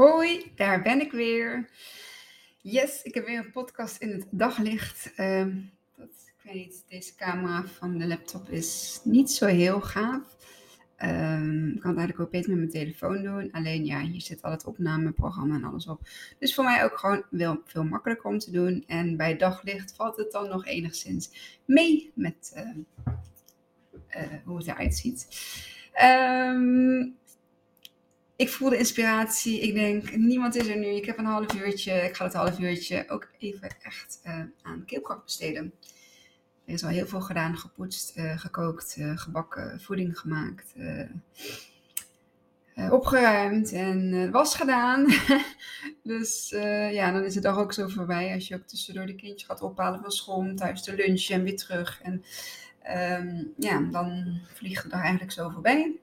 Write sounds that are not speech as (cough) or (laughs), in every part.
Hoi, daar ben ik weer. Yes, ik heb weer een podcast in het daglicht. Ehm, dat, ik weet niet, deze camera van de laptop is niet zo heel gaaf. Ehm, ik kan het eigenlijk ook met mijn telefoon doen. Alleen ja, hier zit al het opnameprogramma en alles op. Dus voor mij ook gewoon wel veel makkelijker om te doen. En bij daglicht valt het dan nog enigszins mee met uh, uh, hoe het eruit ziet. Um, ik voelde inspiratie. Ik denk, niemand is er nu. Ik heb een half uurtje. Ik ga het half uurtje ook even echt uh, aan keelkracht besteden. Er is al heel veel gedaan. Gepoetst, uh, gekookt, uh, gebakken, voeding gemaakt. opgeruimd en was gedaan. (laughs) dus ja, dan is de dag ook zo voorbij. Als je ook tussendoor de kindjes gaat ophalen van school. Thuis te lunchen en weer terug. En um, ja, dan vliegt de dag eigenlijk zo voorbij.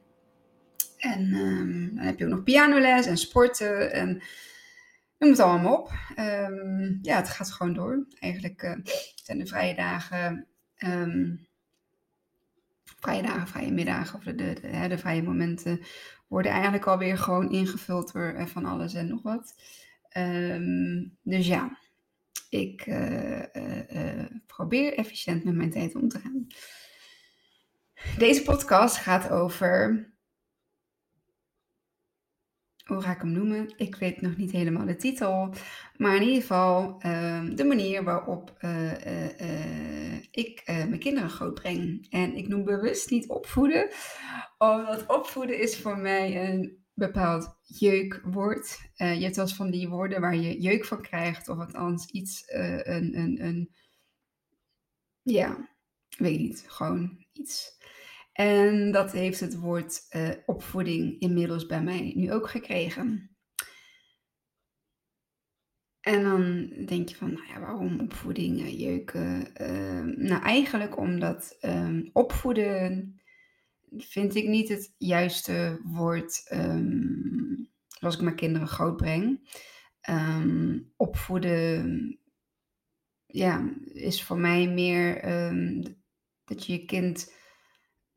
En um, dan heb je ook nog pianoles en sporten en noem het allemaal op. Um, ja, het gaat gewoon door. Eigenlijk uh, zijn de vrije dagen, um, vrije dagen, vrije middagen of de, de, de, vrije momenten worden eigenlijk alweer gewoon ingevuld door uh, van alles en nog wat. dus ja, ik uh, probeer efficiënt met mijn tijd om te gaan. Deze podcast gaat over hoe ga ik hem noemen? Ik weet nog niet helemaal de titel. Maar in ieder geval uh, de manier waarop uh, uh, ik mijn kinderen grootbreng. En ik noem bewust niet opvoeden. Omdat opvoeden is voor mij een bepaald jeukwoord. je hebt wel eens van die woorden waar je jeuk van krijgt. Of althans iets, een, een, een... Ja, weet niet. Gewoon iets en dat heeft het woord uh, opvoeding inmiddels bij mij nu ook gekregen. En dan denk je van, nou ja, waarom opvoeding, jeuken? Uh, nou, eigenlijk omdat um, opvoeden vind ik niet het juiste woord um, als ik mijn kinderen grootbreng. Um, opvoeden, ja, is voor mij meer dat je je kind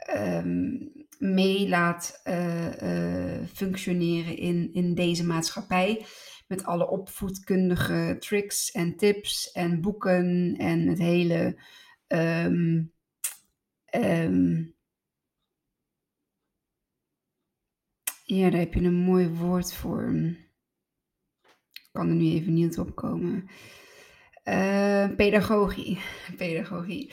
um, mee laat uh, uh, functioneren in, in deze maatschappij. Met alle opvoedkundige tricks en tips en boeken en het hele. Um, ja, daar heb je een mooi woord voor. Ik kan er nu even niet op komen. Uh, pedagogie. (laughs) Pedagogie.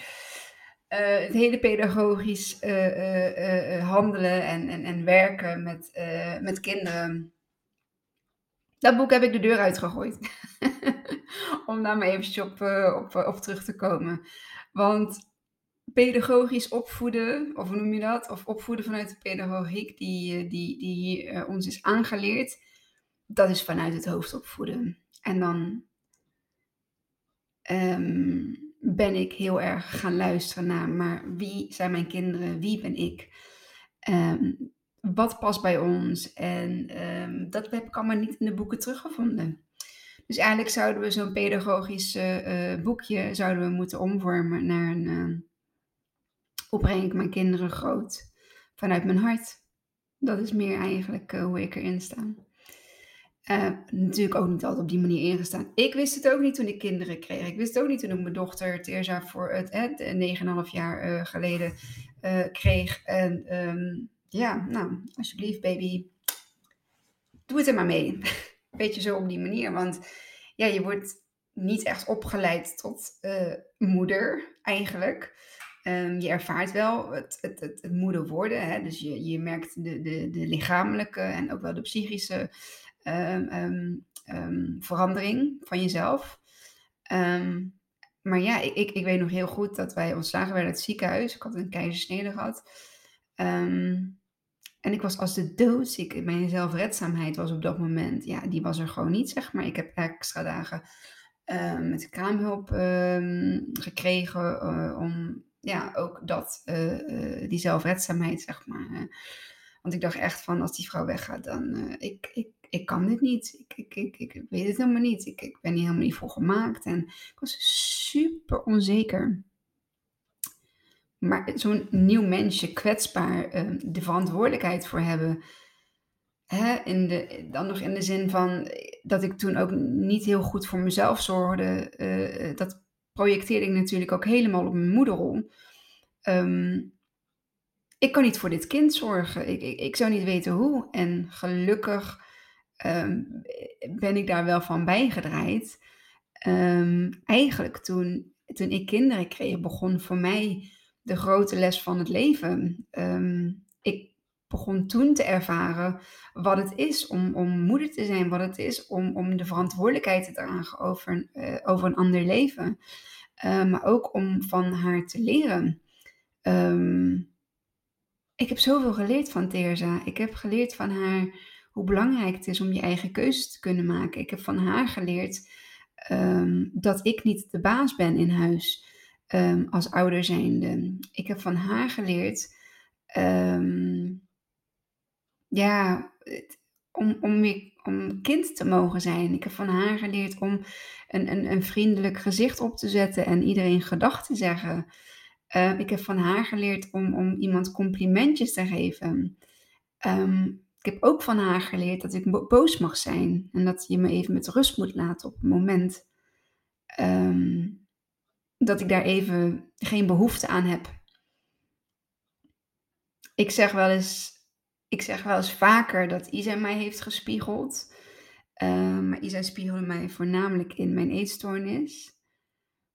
Uh, het hele pedagogisch uh, uh, handelen en, en, en werken met, met kinderen. Dat boek heb ik de deur uitgegooid. (laughs) Om daar maar eventjes op, op, terug te komen. Want pedagogisch opvoeden, of hoe noem je dat? Of opvoeden vanuit de pedagogiek die, die, die ons is aangeleerd. Dat is vanuit het hoofd opvoeden. En dan... Um, ben ik heel erg gaan luisteren naar, maar wie zijn mijn kinderen? Wie ben ik? Um, wat past bij ons? En um, dat heb ik allemaal niet in de boeken teruggevonden. Dus eigenlijk zouden we zo'n pedagogisch uh, boekje zouden we moeten omvormen naar een uh, hoe breng ik mijn kinderen groot vanuit mijn hart. Dat is meer eigenlijk uh, hoe ik erin sta. Uh, natuurlijk ook niet altijd op die manier ingestaan. Ik wist het ook niet toen ik kinderen kreeg. Ik wist het ook niet toen ik mijn dochter Teresa voor het uh, 9,5 jaar geleden uh, kreeg. En um, ja, nou, alsjeblieft baby, doe het er maar mee. (laughs) Beetje zo op die manier. Want ja, je wordt niet echt opgeleid tot moeder eigenlijk. Um, je ervaart wel het, het, het, het moeder worden. Hè? Dus je, je merkt de, de, de lichamelijke en ook wel de psychische um, um, verandering van jezelf. maar ja, ik, ik, weet nog heel goed dat wij ontslagen werden uit het ziekenhuis. Ik had een keizersnede gehad. en ik was als de doodziek. Mijn zelfredzaamheid was op dat moment, ja, die was er gewoon niet, zeg maar. Ik heb extra dagen met de kraamhulp gekregen uh, om ja, ook dat, uh, die zelfredzaamheid, zeg maar. want ik dacht echt van, als die vrouw weggaat, dan, ik, ik, ik kan dit niet. Ik, ik, ik, ik weet het helemaal niet. Ik, ik ben hier helemaal niet voor gemaakt. En ik was super onzeker. Maar zo'n nieuw mensje kwetsbaar uh, de verantwoordelijkheid voor hebben. hè, in de, dan nog in de zin van dat ik toen ook niet heel goed voor mezelf zorgde. Uh, dat projecteerde ik natuurlijk ook helemaal op mijn moederrol. Um, ik kan niet voor dit kind zorgen. Ik, ik, ik zou niet weten hoe. En gelukkig um, ben ik daar wel van bijgedraaid. Um, eigenlijk toen, toen ik kinderen kreeg, begon voor mij de grote les van het leven. Um, ik begon toen te ervaren wat het is om, om moeder te zijn, wat het is om, om de verantwoordelijkheid te dragen over, uh, over een ander leven. Maar ook om van haar te leren. Ik heb zoveel geleerd van Teresa. Ik heb geleerd van haar hoe belangrijk het is om je eigen keuzes te kunnen maken. Ik heb van haar geleerd um, dat ik niet de baas ben in huis um, als ouder zijnde. Ik heb van haar geleerd, um, ja, om, om, om kind te mogen zijn. Ik heb van haar geleerd om een, een, een vriendelijk gezicht op te zetten en iedereen gedag te zeggen. Ik heb van haar geleerd om, om iemand complimentjes te geven. Ik heb ook van haar geleerd dat ik boos mag zijn en dat je me even met rust moet laten op het moment um, dat ik daar even geen behoefte aan heb. Ik zeg wel eens, ik zeg wel eens vaker dat Isa mij heeft gespiegeld. Um, maar Isa spiegelde mij voornamelijk in mijn eetstoornis.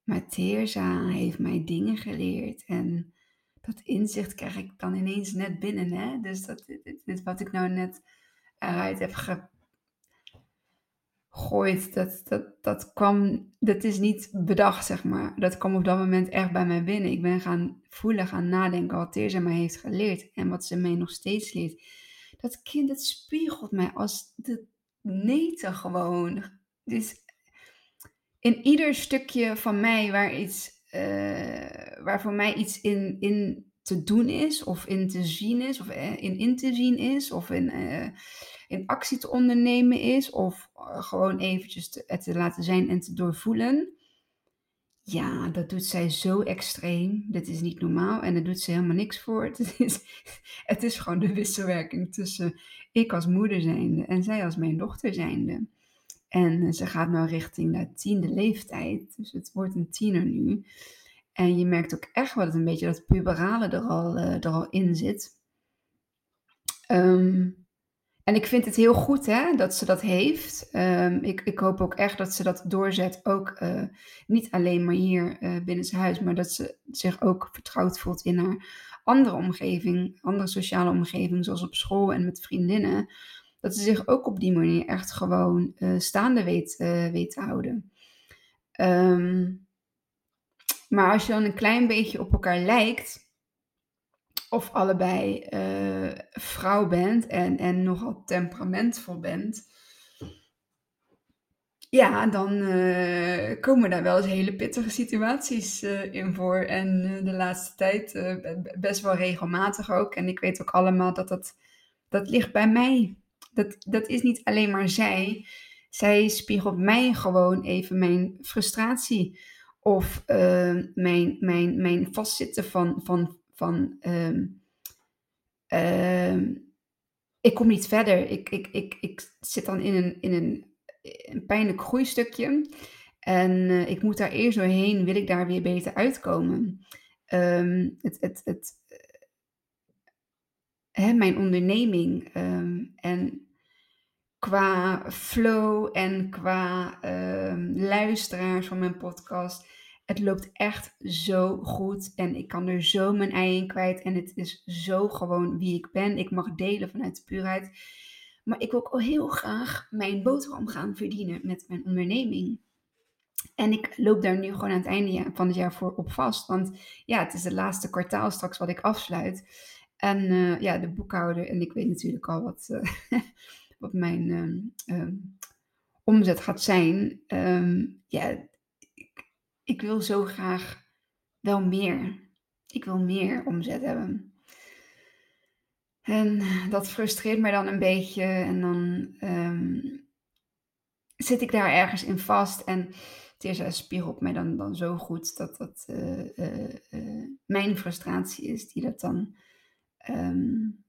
Maar Teerza heeft mij dingen geleerd en dat inzicht krijg ik dan ineens net binnen. Hè? Dus dat, dit, wat ik nou net eruit heb gegooid, dat, dat, dat kwam, dat is niet bedacht, zeg maar. Dat kwam op dat moment echt bij mij binnen. Ik ben gaan voelen, gaan nadenken wat Teerza mij heeft geleerd en wat ze mij nog steeds leert. Dat kind, dat spiegelt mij als de neten gewoon. Dus in ieder stukje van mij waar iets, uh, waar voor mij iets in, in te doen is, of in te zien is, of eh, in in te zien is, of in, uh, in actie te ondernemen is, of gewoon eventjes te, te laten zijn en te doorvoelen. Ja, dat doet zij zo extreem. Dat is niet normaal en daar doet ze helemaal niks voor. (laughs) Het is, het is gewoon de wisselwerking tussen ik als moeder zijnde en zij als mijn dochter zijnde. En ze gaat nou richting de tiende leeftijd. Dus het wordt een tiener nu. En je merkt ook echt wel dat een beetje dat puberale er al, uh, er al in zit. Um, en ik vind het heel goed hè, dat ze dat heeft. Um, ik, ik hoop ook echt dat ze dat doorzet. Ook uh, niet alleen maar hier binnen zijn huis, maar dat ze zich ook vertrouwd voelt in haar andere omgeving, andere sociale omgeving, zoals op school en met vriendinnen dat ze zich ook op die manier echt gewoon uh, staande weet, uh, weet te houden. Um, maar als je dan een klein beetje op elkaar lijkt, of allebei uh, vrouw bent en, en nogal temperamentvol bent, ja, dan komen daar wel eens hele pittige situaties in voor. En de laatste tijd best wel regelmatig ook. En ik weet ook allemaal dat dat, dat ligt bij mij dat, dat is niet alleen maar zij. Zij spiegelt mij gewoon even mijn frustratie. Of uh, mijn, mijn, mijn vastzitten van, van, van uh, uh, ik kom niet verder. Ik, ik, ik, ik zit dan in een, in een, een pijnlijk groeistukje. En eh, ik moet daar eerst doorheen, wil ik daar weer beter uitkomen. Het, het, het, mijn onderneming. Ehm, en qua flow en qua uh, luisteraars van mijn podcast. Het loopt echt zo goed en ik kan er zo mijn ei in kwijt. En het is zo gewoon wie ik ben. Ik mag delen vanuit de puurheid. Maar ik wil ook heel graag mijn boterham gaan verdienen met mijn onderneming. En ik loop daar nu gewoon aan het einde van het jaar voor op vast. Want ja, het is het laatste kwartaal straks wat ik afsluit. En uh, ja, de boekhouder, en ik weet natuurlijk al wat, uh, (laughs) wat mijn uh, omzet gaat zijn. Um, ja, ik, ik, wil zo graag wel meer. Ik wil meer omzet hebben. En dat frustreert mij dan een beetje. En dan zit ik daar ergens in vast. En Tirza spiegelt mij dan, dan zo goed dat dat mijn frustratie is die dat dan um,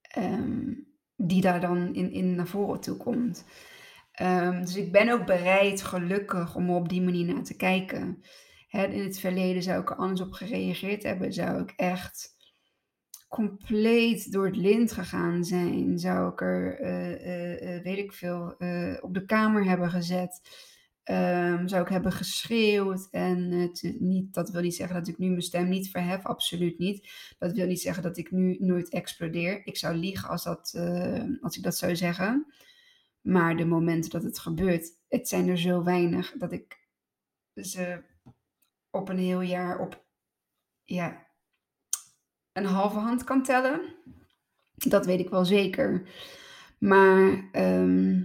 ehm, die daar dan in, in naar voren toe komt. Ehm, dus ik ben ook bereid, gelukkig, om op die manier naar te kijken. Hè, in het verleden zou ik er anders op gereageerd hebben. Zou ik echt compleet door het lint gegaan zijn. Zou ik er, eh, eh, eh, weet ik veel, op de kamer hebben gezet. Ehm, zou ik hebben geschreeuwd. En het, niet, dat wil niet zeggen dat ik nu mijn stem niet verhef, absoluut niet. Dat wil niet zeggen dat ik nu nooit explodeer. Ik zou liegen als, dat, als ik dat zou zeggen. Maar de momenten dat het gebeurt, het zijn er zo weinig dat ik ze op een heel jaar op ja, een halve hand kan tellen. Dat weet ik wel zeker. Maar ehm,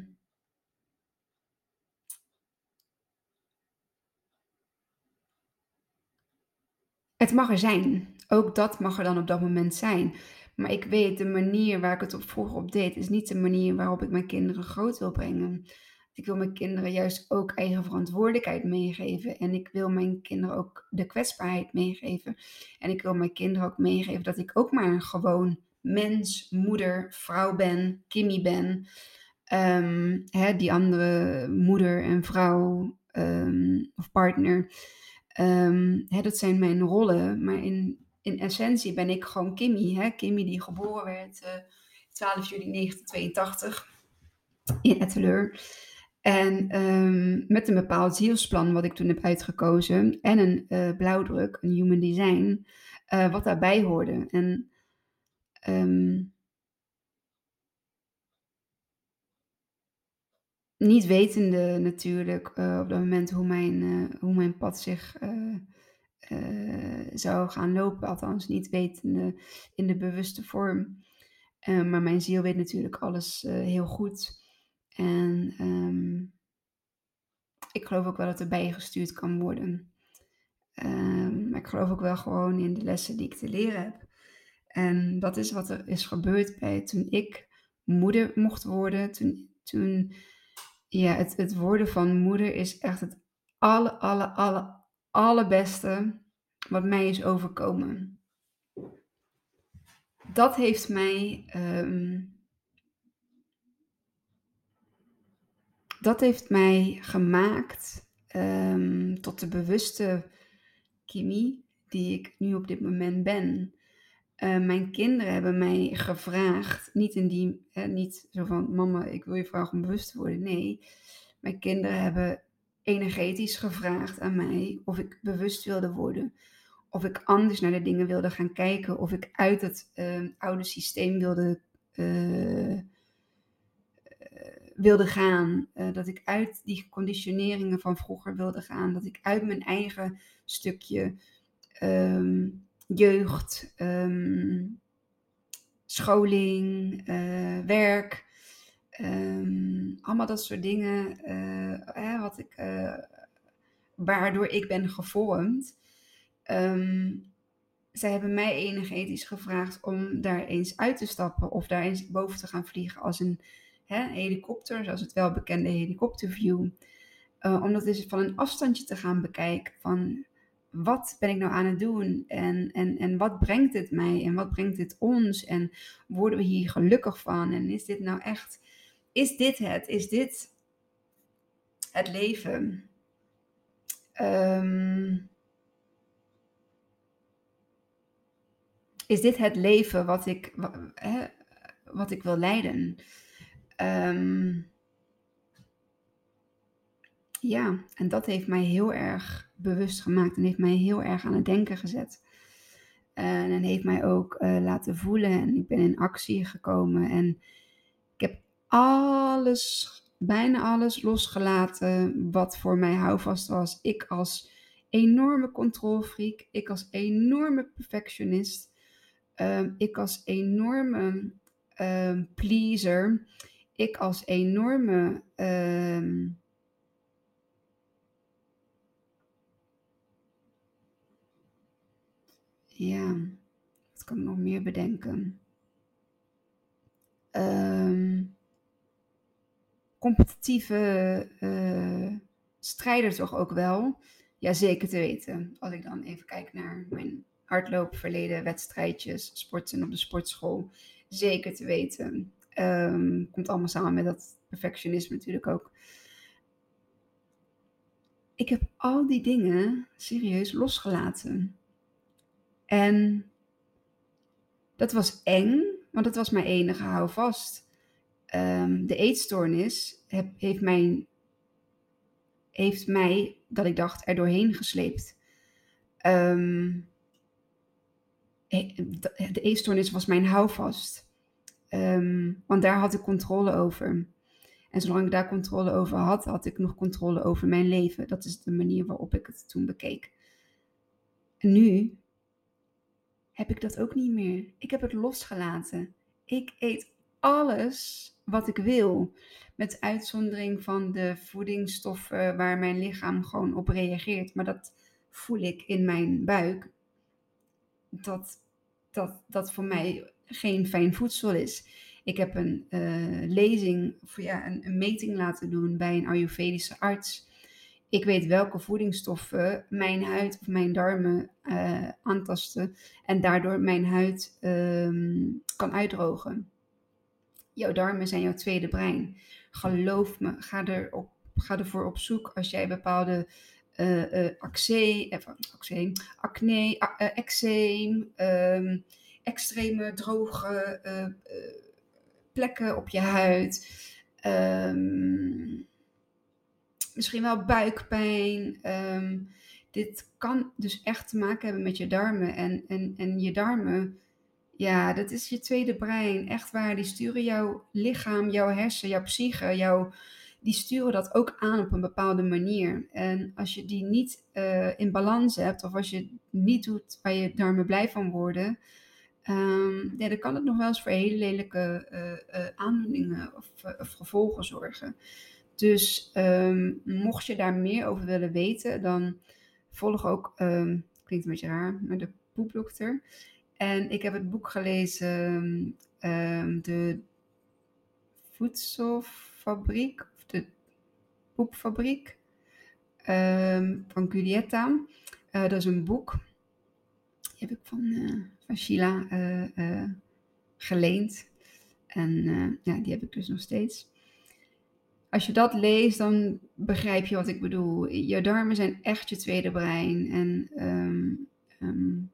het mag er zijn. Ook dat mag er dan op dat moment zijn. Maar ik weet, de manier waar ik het op vroeger op deed, is niet de manier waarop ik mijn kinderen groot wil brengen. Ik wil mijn kinderen juist ook eigen verantwoordelijkheid meegeven. En ik wil mijn kinderen ook de kwetsbaarheid meegeven. En ik wil mijn kinderen ook meegeven dat ik ook maar een gewoon mens, moeder, vrouw ben, Kimmy ben. Ehm, hè, die andere moeder en vrouw um, of partner. Um, hè, dat zijn mijn rollen. Maar in, in essentie ben ik gewoon Kimmy. Hè? Kimmy die geboren werd uh, 12 juli 1982 in Etteleur. En um, met een bepaald zielsplan wat ik toen heb uitgekozen en een uh, blauwdruk, een human design, uh, wat daarbij hoorde. En um, niet wetende natuurlijk uh, op dat moment hoe mijn, hoe mijn pad zich zou gaan lopen, althans niet wetende in de bewuste vorm. maar mijn ziel weet natuurlijk alles heel goed. En um, ik geloof ook wel dat er bijgestuurd kan worden. Um, maar ik geloof ook wel gewoon in de lessen die ik te leren heb. En dat is wat er is gebeurd bij toen ik moeder mocht worden. Toen, toen ja, het, het worden van moeder is echt het alle, alle, alle, allerbeste wat mij is overkomen. Dat heeft mij um, dat heeft mij gemaakt um, tot de bewuste Kimi die ik nu op dit moment ben. Uh, mijn kinderen hebben mij gevraagd, niet in die, eh, niet zo van mama, ik wil je vragen om bewust te worden. Nee, mijn kinderen hebben energetisch gevraagd aan mij of ik bewust wilde worden. Of ik anders naar de dingen wilde gaan kijken. Of ik uit het uh, oude systeem wilde uh, wilde gaan. Dat ik uit die conditioneringen van vroeger wilde gaan. Dat ik uit mijn eigen stukje um, jeugd, um, scholing, uh, werk. Um, allemaal dat soort dingen. Uh, wat ik, waardoor ik ben gevormd. zij hebben mij energetisch gevraagd om daar eens uit te stappen of daar eens boven te gaan vliegen als een hè, helikopter, zoals het welbekende helikopterview. Uh, om dat eens van een afstandje te gaan bekijken van wat ben ik nou aan het doen? En, en, en wat brengt het mij? En wat brengt dit ons? En worden we hier gelukkig van? En is dit nou echt, is dit het, is dit het leven? Um, is dit het leven wat ik, wat, hè, wat ik wil leiden? Um, ja, en dat heeft mij heel erg bewust gemaakt en heeft mij heel erg aan het denken gezet. En heeft mij ook uh, laten voelen en ik ben in actie gekomen en ik heb alles, bijna alles losgelaten wat voor mij houvast was. Ik als enorme controlfreak, ik als enorme perfectionist, um, ik als enorme um, pleaser ik als enorme. Uh, ja, wat kan ik nog meer bedenken? Um, competitieve uh, strijder toch ook wel. Ja, zeker te weten. Als ik dan even kijk naar mijn hardloopverleden, wedstrijdjes, sporten op de sportschool zeker te weten. Ehm, komt allemaal samen met dat perfectionisme natuurlijk ook. Ik heb al die dingen serieus losgelaten. En dat was eng, want dat was mijn enige houvast. Um, de eetstoornis heeft, mij, heeft mij, dat ik dacht, er doorheen gesleept. Um, de eetstoornis was mijn houvast. Um, want daar had ik controle over. En zolang ik daar controle over had, had ik nog controle over mijn leven. Dat is de manier waarop ik het toen bekeek. En nu heb ik dat ook niet meer. Ik heb het losgelaten. Ik eet alles wat ik wil. Met uitzondering van de voedingsstoffen waar mijn lichaam gewoon op reageert. Maar dat voel ik in mijn buik. Dat dat, dat voor mij geen fijn voedsel is. Ik heb een uh, lezing, of ja, een, een, meting laten doen bij een Ayurvedische arts. Ik weet welke voedingsstoffen mijn huid of mijn darmen uh, aantasten en daardoor mijn huid um, kan uitdrogen. Jouw darmen zijn jouw tweede brein. Geloof me, ga, erop, ga ervoor op zoek als jij bepaalde uh, acne, acne, eczeem, um, extreme droge plekken op je huid. Um, misschien wel buikpijn. Um, dit kan dus echt te maken hebben met je darmen. En, en, en je darmen, ja, dat is je tweede brein. Echt waar, die sturen jouw lichaam, jouw hersen, jouw psyche, jouw, die sturen dat ook aan op een bepaalde manier. En als je die niet uh, in balans hebt, of als je niet doet waar je darmen blij van worden, ja, dan kan het nog wel eens voor hele lelijke uh, uh, aandoeningen of, gevolgen zorgen. Dus um, mocht je daar meer over willen weten, dan volg ook, um, klinkt een beetje raar, maar de poepdokter. En ik heb het boek gelezen, de voedselfabriek Poepfabriek um, van Giulietta. Uh, dat is een boek. Die heb ik van, uh, van Sheila uh, geleend. En ja, die heb ik dus nog steeds. Als je dat leest, dan begrijp je wat ik bedoel. Je darmen zijn echt je tweede brein. En um, um,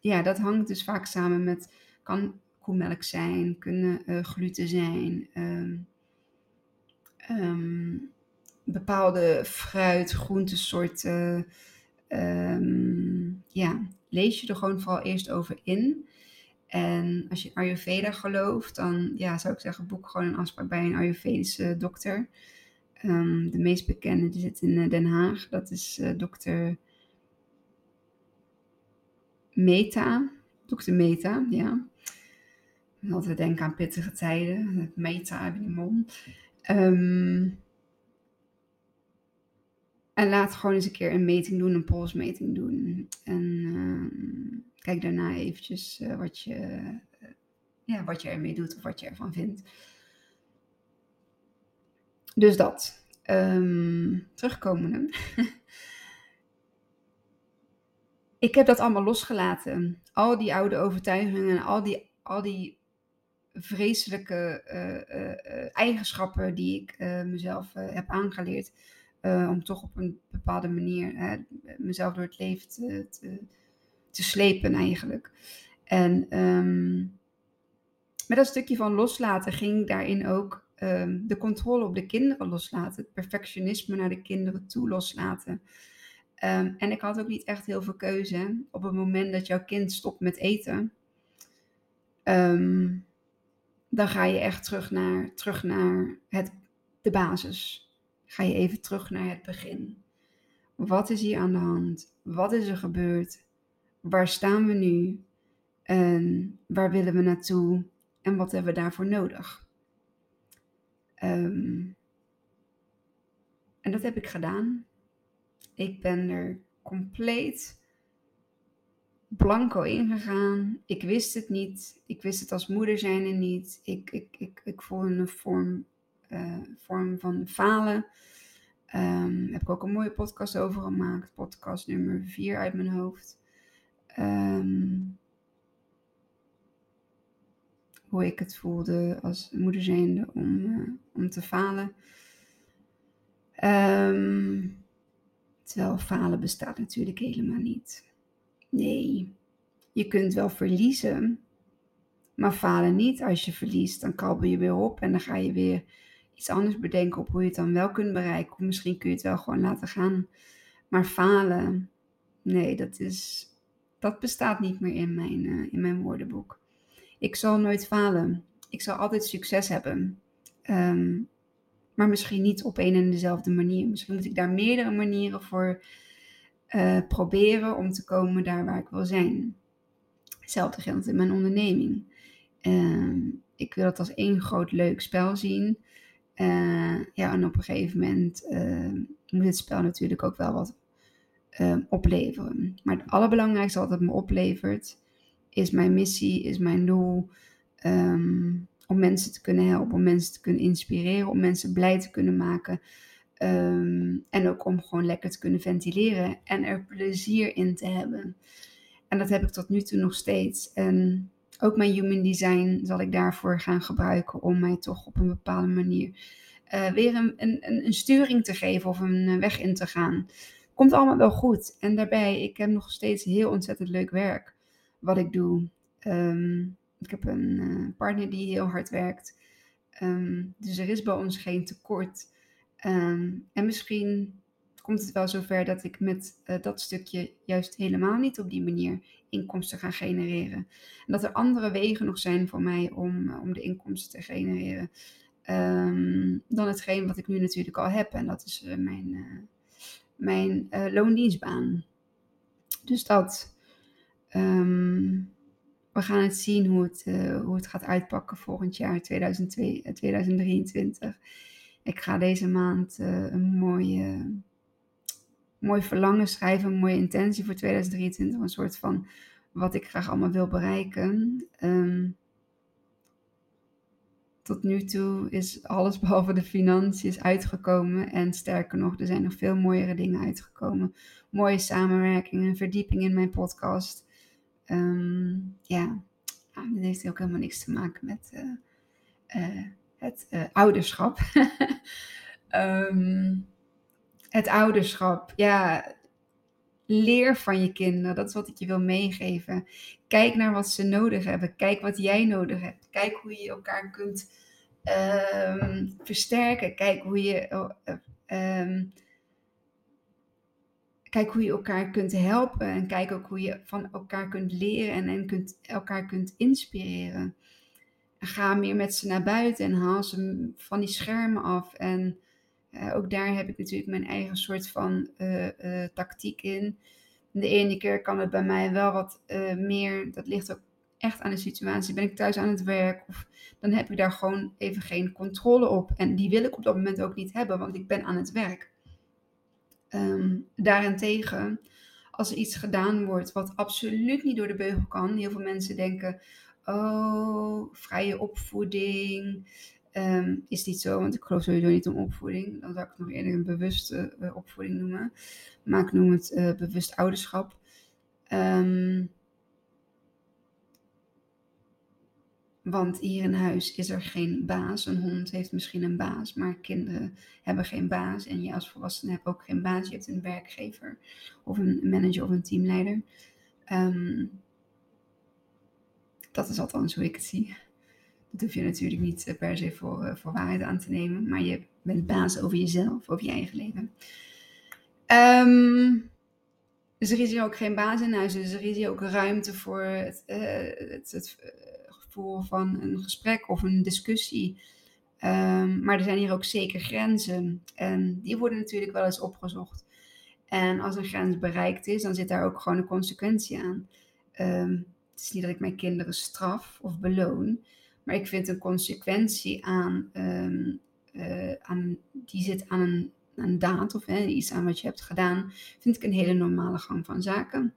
ja, dat hangt dus vaak samen met, kan koemelk zijn, kunnen gluten zijn. Um, bepaalde fruit, groentesoorten. Ja, lees je er gewoon vooral eerst over in. En als je Ayurveda gelooft, dan ja, zou ik zeggen, boek gewoon een afspraak bij een Ayurvedische dokter. Um, de meest bekende die zit in eh, Den Haag. Dat is uh, dokter Meta. Dokter Meta, ja. Altijd denken aan pittige tijden. Meta mond. Um, en laat gewoon eens een keer een meting doen, een polsmeting doen. En uh, kijk daarna eventjes uh, wat, je, uh, ja, wat je ermee doet of wat je ervan vindt. Dus dat. Um, terugkomende. (laughs) ik heb dat allemaal losgelaten. Al die oude overtuigingen, al die, al die vreselijke uh, eigenschappen die ik mezelf heb aangeleerd om toch op een bepaalde manier hè, mezelf door het leven te, te, te slepen eigenlijk. En um, met dat stukje van loslaten ging daarin ook um, de controle op de kinderen loslaten. Het perfectionisme naar de kinderen toe loslaten. Um, en ik had ook niet echt heel veel keuze. Op het moment dat jouw kind stopt met eten, dan ga je echt terug naar, terug naar het, de basis ga je even terug naar het begin. Wat is hier aan de hand? Wat is er gebeurd? Waar staan we nu? En waar willen we naartoe? En wat hebben we daarvoor nodig? Um, en dat heb ik gedaan. Ik ben er compleet blanco ingegaan. Ik wist het niet. Ik wist het als moeder zijn niet. Ik, ik, ik, ik voelde een vorm uh, vorm van falen. Um, heb ik ook een mooie podcast over gemaakt. Podcast nummer 4 uit mijn hoofd. Um, hoe ik het voelde als moeder zijnde om, uh, om te falen. Um, terwijl falen bestaat natuurlijk helemaal niet. Nee, je kunt wel verliezen, maar falen niet. Als je verliest, dan krabbel je weer op en dan ga je weer iets anders bedenken op hoe je het dan wel kunt bereiken. Of misschien kun je het wel gewoon laten gaan. Maar falen, nee, dat, is, dat bestaat niet meer in mijn, uh, in mijn woordenboek. Ik zal nooit falen. Ik zal altijd succes hebben. Um, maar misschien niet op een en dezelfde manier. Misschien moet ik daar meerdere manieren voor uh, proberen om te komen daar waar ik wil zijn. Hetzelfde geldt in mijn onderneming. Uh, ik wil het als één groot leuk spel zien. Uh, ja, en op een gegeven moment ehm, moet het spel natuurlijk ook wel wat ehm, opleveren. Maar het allerbelangrijkste wat het me oplevert, is mijn missie, is mijn doel. Um, om mensen te kunnen helpen, om mensen te kunnen inspireren, om mensen blij te kunnen maken. Um, en ook om gewoon lekker te kunnen ventileren en er plezier in te hebben. En dat heb ik tot nu toe nog steeds. En ook mijn human design zal ik daarvoor gaan gebruiken om mij toch op een bepaalde manier uh, weer een, een, een, sturing te geven of een weg in te gaan. Komt allemaal wel goed. En daarbij, ik heb nog steeds heel ontzettend leuk werk wat ik doe. Um, ik heb een uh, partner die heel hard werkt. Um, dus er is bij ons geen tekort. Um, en misschien komt het wel zover dat ik met uh, dat stukje juist helemaal niet op die manier inkomsten ga genereren. En dat er andere wegen nog zijn voor mij om, uh, om de inkomsten te genereren. Dan hetgeen wat ik nu natuurlijk al heb. En dat is mijn, mijn loondienstbaan. Dus dat. Um, we gaan het zien hoe het, uh, hoe het gaat uitpakken volgend jaar, 2002, 2023. Eh, ik ga deze maand een mooie, mooi verlangen schrijven, een mooie intentie voor 2023. Een soort van wat ik graag allemaal wil bereiken. Um, tot nu toe is alles behalve de financiën uitgekomen. En sterker nog, er zijn nog veel mooiere dingen uitgekomen. Mooie samenwerkingen, verdieping in mijn podcast. Um, ja, nou, dat heeft ook helemaal niks te maken met uh, uh, het uh, ouderschap. um, (laughs) het ouderschap, ja, leer van je kinderen. Dat is wat ik je wil meegeven. Kijk naar wat ze nodig hebben. Kijk wat jij nodig hebt. Kijk hoe je elkaar kunt um, versterken. Kijk hoe je um, kijk hoe je elkaar kunt helpen en kijk ook hoe je van elkaar kunt leren en, en kunt, elkaar kunt inspireren. En ga meer met ze naar buiten en haal ze van die schermen af. En uh, ook daar heb ik natuurlijk mijn eigen soort van uh, uh, tactiek in. De ene keer kan het bij mij wel wat meer, dat ligt ook echt aan de situatie. Ben ik thuis aan het werk of dan heb ik daar gewoon even geen controle op. En die wil ik op dat moment ook niet hebben, want ik ben aan het werk. Um, daarentegen, als er iets gedaan wordt wat absoluut niet door de beugel kan, heel veel mensen denken: oh, vrije opvoeding. Um, is niet zo, want ik geloof sowieso niet om opvoeding. Dan zou ik het nog eerder een bewuste uh, opvoeding noemen. Maar ik noem het uh, bewust ouderschap. Um, Want hier in huis is er geen baas. Een hond heeft misschien een baas, maar kinderen hebben geen baas. En je als volwassene hebt ook geen baas. Je hebt een werkgever of een manager of een teamleider. Um, dat is althans hoe ik het zie. Dat hoef je natuurlijk niet eh, per se voor, uh, voor waarheid aan te nemen. Maar je bent baas over jezelf, over je eigen leven. Um, dus er is hier ook geen baas in huis. Dus er is hier ook ruimte voor het, uh, het, het van een gesprek of een discussie. Um, maar er zijn hier ook zeker grenzen. En die worden natuurlijk wel eens opgezocht. En als een grens bereikt is, dan zit daar ook gewoon een consequentie aan. Um, het is niet dat ik mijn kinderen straf of beloon, maar ik vind een consequentie aan, um, uh, aan die zit aan een, daad of hè, iets aan wat je hebt gedaan, vind ik een hele normale gang van zaken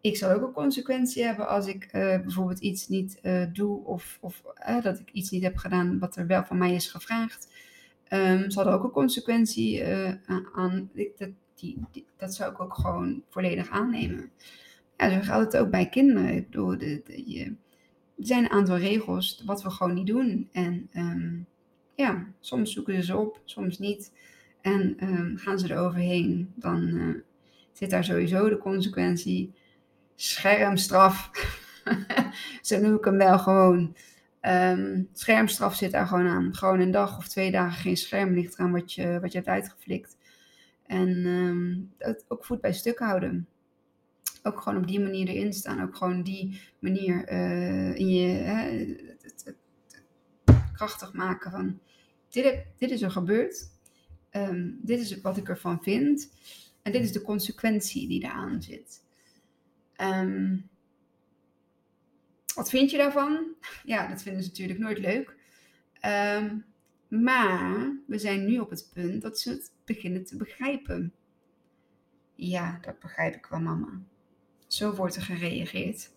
ik zal ook een consequentie hebben als ik uh, bijvoorbeeld iets niet uh, doe of, of dat ik iets niet heb gedaan wat er wel van mij is gevraagd. Um, zal er ook een consequentie aan. Dat, die, dat zou ik ook gewoon volledig aannemen. Ja, zo gaat het ook bij kinderen. Ik bedoel, de, de, je, zijn een aantal regels wat we gewoon niet doen. En ehm, ja, soms zoeken ze ze op, soms niet. En ehm, gaan ze er overheen, dan uh, zit daar sowieso de consequentie. Schermstraf. (laughs) Zo noem ik hem wel gewoon. Um, schermstraf zit daar gewoon aan. Gewoon een dag of twee dagen geen scherm ligt aan wat je, wat je hebt uitgeflikt. En dat ook voet bij stuk houden. Ook gewoon op die manier erin staan. Ook gewoon die manier in je het, krachtig maken van dit, dit is er gebeurd. Um, dit is wat ik ervan vind. En dit is de consequentie die eraan zit. Um, wat vind je daarvan? (laughs) Ja, dat vinden ze natuurlijk nooit leuk. Um, maar we zijn nu op het punt dat ze het beginnen te begrijpen. Ja, dat begrijp ik wel, mama. Zo wordt er gereageerd.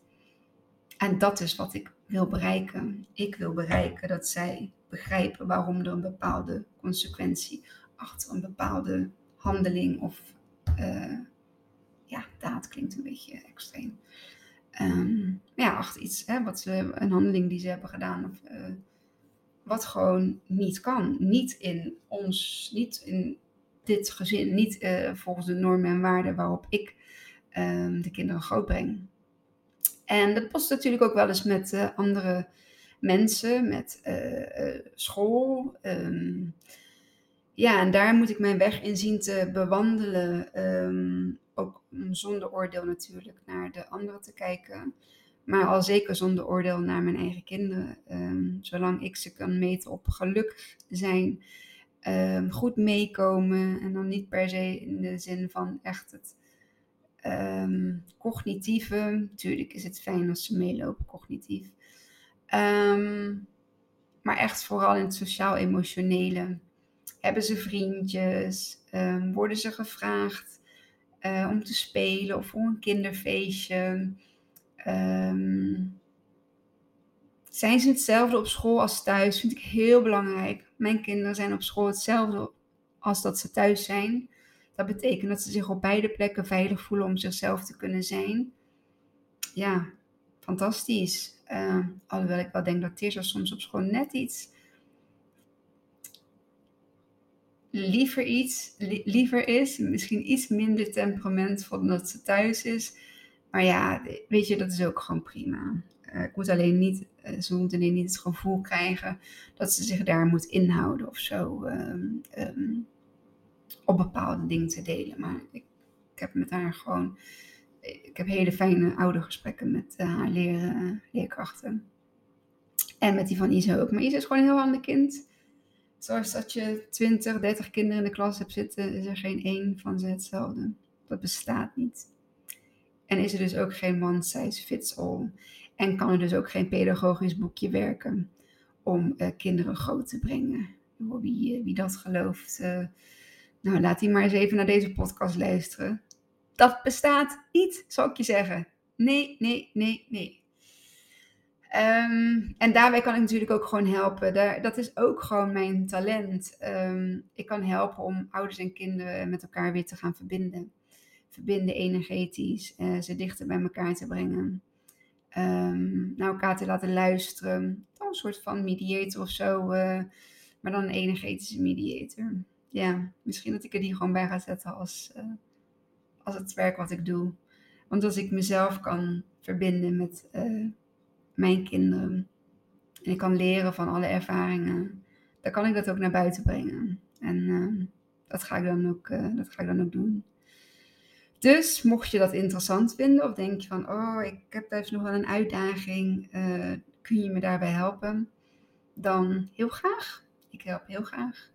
En dat is wat ik wil bereiken. Ik wil bereiken dat zij begrijpen waarom er een bepaalde consequentie achter een bepaalde handeling of uh, ja, daad klinkt een beetje extreem. Um, ja, achter iets, hè, wat ze, een handeling die ze hebben gedaan, of, uh, wat gewoon niet kan. Niet in ons, niet in dit gezin, niet uh, volgens de normen en waarden waarop ik de kinderen grootbreng. En dat past natuurlijk ook wel eens met uh, andere mensen, met school. Um, ja, en daar moet ik mijn weg in zien te bewandelen. Um, ook zonder oordeel natuurlijk naar de anderen te kijken. Maar al zeker zonder oordeel naar mijn eigen kinderen. Zolang ik ze kan meten op geluk zijn, goed meekomen. En dan niet per se in de zin van echt het cognitieve. Natuurlijk is het fijn als ze meelopen cognitief. maar echt vooral in het sociaal-emotionele hebben ze vriendjes? Um, worden ze gevraagd uh, om te spelen of voor een kinderfeestje? Um, zijn ze hetzelfde op school als thuis? Vind ik heel belangrijk. Mijn kinderen zijn op school hetzelfde als dat ze thuis zijn. Dat betekent dat ze zich op beide plekken veilig voelen om zichzelf te kunnen zijn. Ja, fantastisch. Uh, alhoewel ik wel denk dat Tirza soms op school net iets liever iets, liever is. Misschien iets minder temperamentvol dan dat ze thuis is. Maar ja, weet je, dat is ook gewoon prima. Uh, ik moet alleen niet, uh, ze alleen niet het gevoel krijgen dat ze zich daar moet inhouden of zo. Um, um, op bepaalde dingen te delen. Maar ik, ik, heb met haar gewoon. Ik heb hele fijne oude gesprekken met uh, haar leer, leerkrachten. En met die van Isa ook. Maar Isa is gewoon een heel ander kind. Zoals dat je 20, 30 kinderen in de klas hebt zitten, is er geen één van ze hetzelfde. Dat bestaat niet. En is er dus ook geen one size fits all. En kan er dus ook geen pedagogisch boekje werken om uh, kinderen groot te brengen. Wie, wie dat gelooft, nou laat die maar eens even naar deze podcast luisteren. Dat bestaat niet, zal ik je zeggen. Nee, nee, nee, nee. Um, en daarbij kan ik natuurlijk ook gewoon helpen. Daar, dat is ook gewoon mijn talent. Um, ik kan helpen om ouders en kinderen met elkaar weer te gaan verbinden. Verbinden energetisch, uh, ze dichter bij elkaar te brengen. Um, naar elkaar te laten luisteren. Een soort van mediator of zo. Uh, maar dan een energetische mediator. Ja, misschien dat ik er die gewoon bij ga zetten als, uh, als het werk wat ik doe. Want als ik mezelf kan verbinden met mijn kinderen. En ik kan leren van alle ervaringen. Dan kan ik dat ook naar buiten brengen. En uh, dat, ga ik dan ook, uh, dat ga ik dan ook doen. Dus mocht je dat interessant vinden of denk je van, oh, ik heb thuis nog wel een uitdaging, kun je me daarbij helpen? Dan heel graag. Ik help heel graag.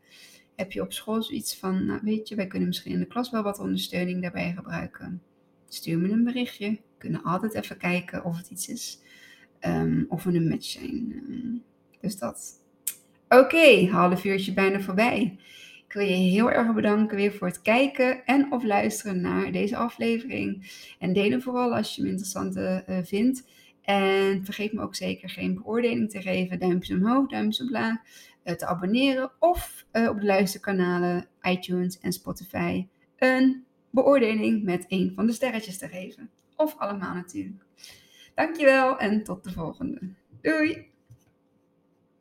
Heb je op school zoiets van, nou weet je, wij kunnen misschien in de klas wel wat ondersteuning daarbij gebruiken? Stuur me een berichtje. We kunnen altijd even kijken of het iets is um, of we een match zijn. Um, dus dat. Oké, okay, half uurtje bijna voorbij. Ik wil je heel erg bedanken weer voor het kijken en of luisteren naar deze aflevering. En delen vooral als je hem interessant uh, vindt. En vergeet me ook zeker geen beoordeling te geven. Duimpjes omhoog, duimpjes omlaag. Uh, te abonneren of uh, op de luisterkanalen iTunes en Spotify een beoordeling met een van de sterretjes te geven. Of allemaal natuurlijk. Dankjewel en tot de volgende. Doei.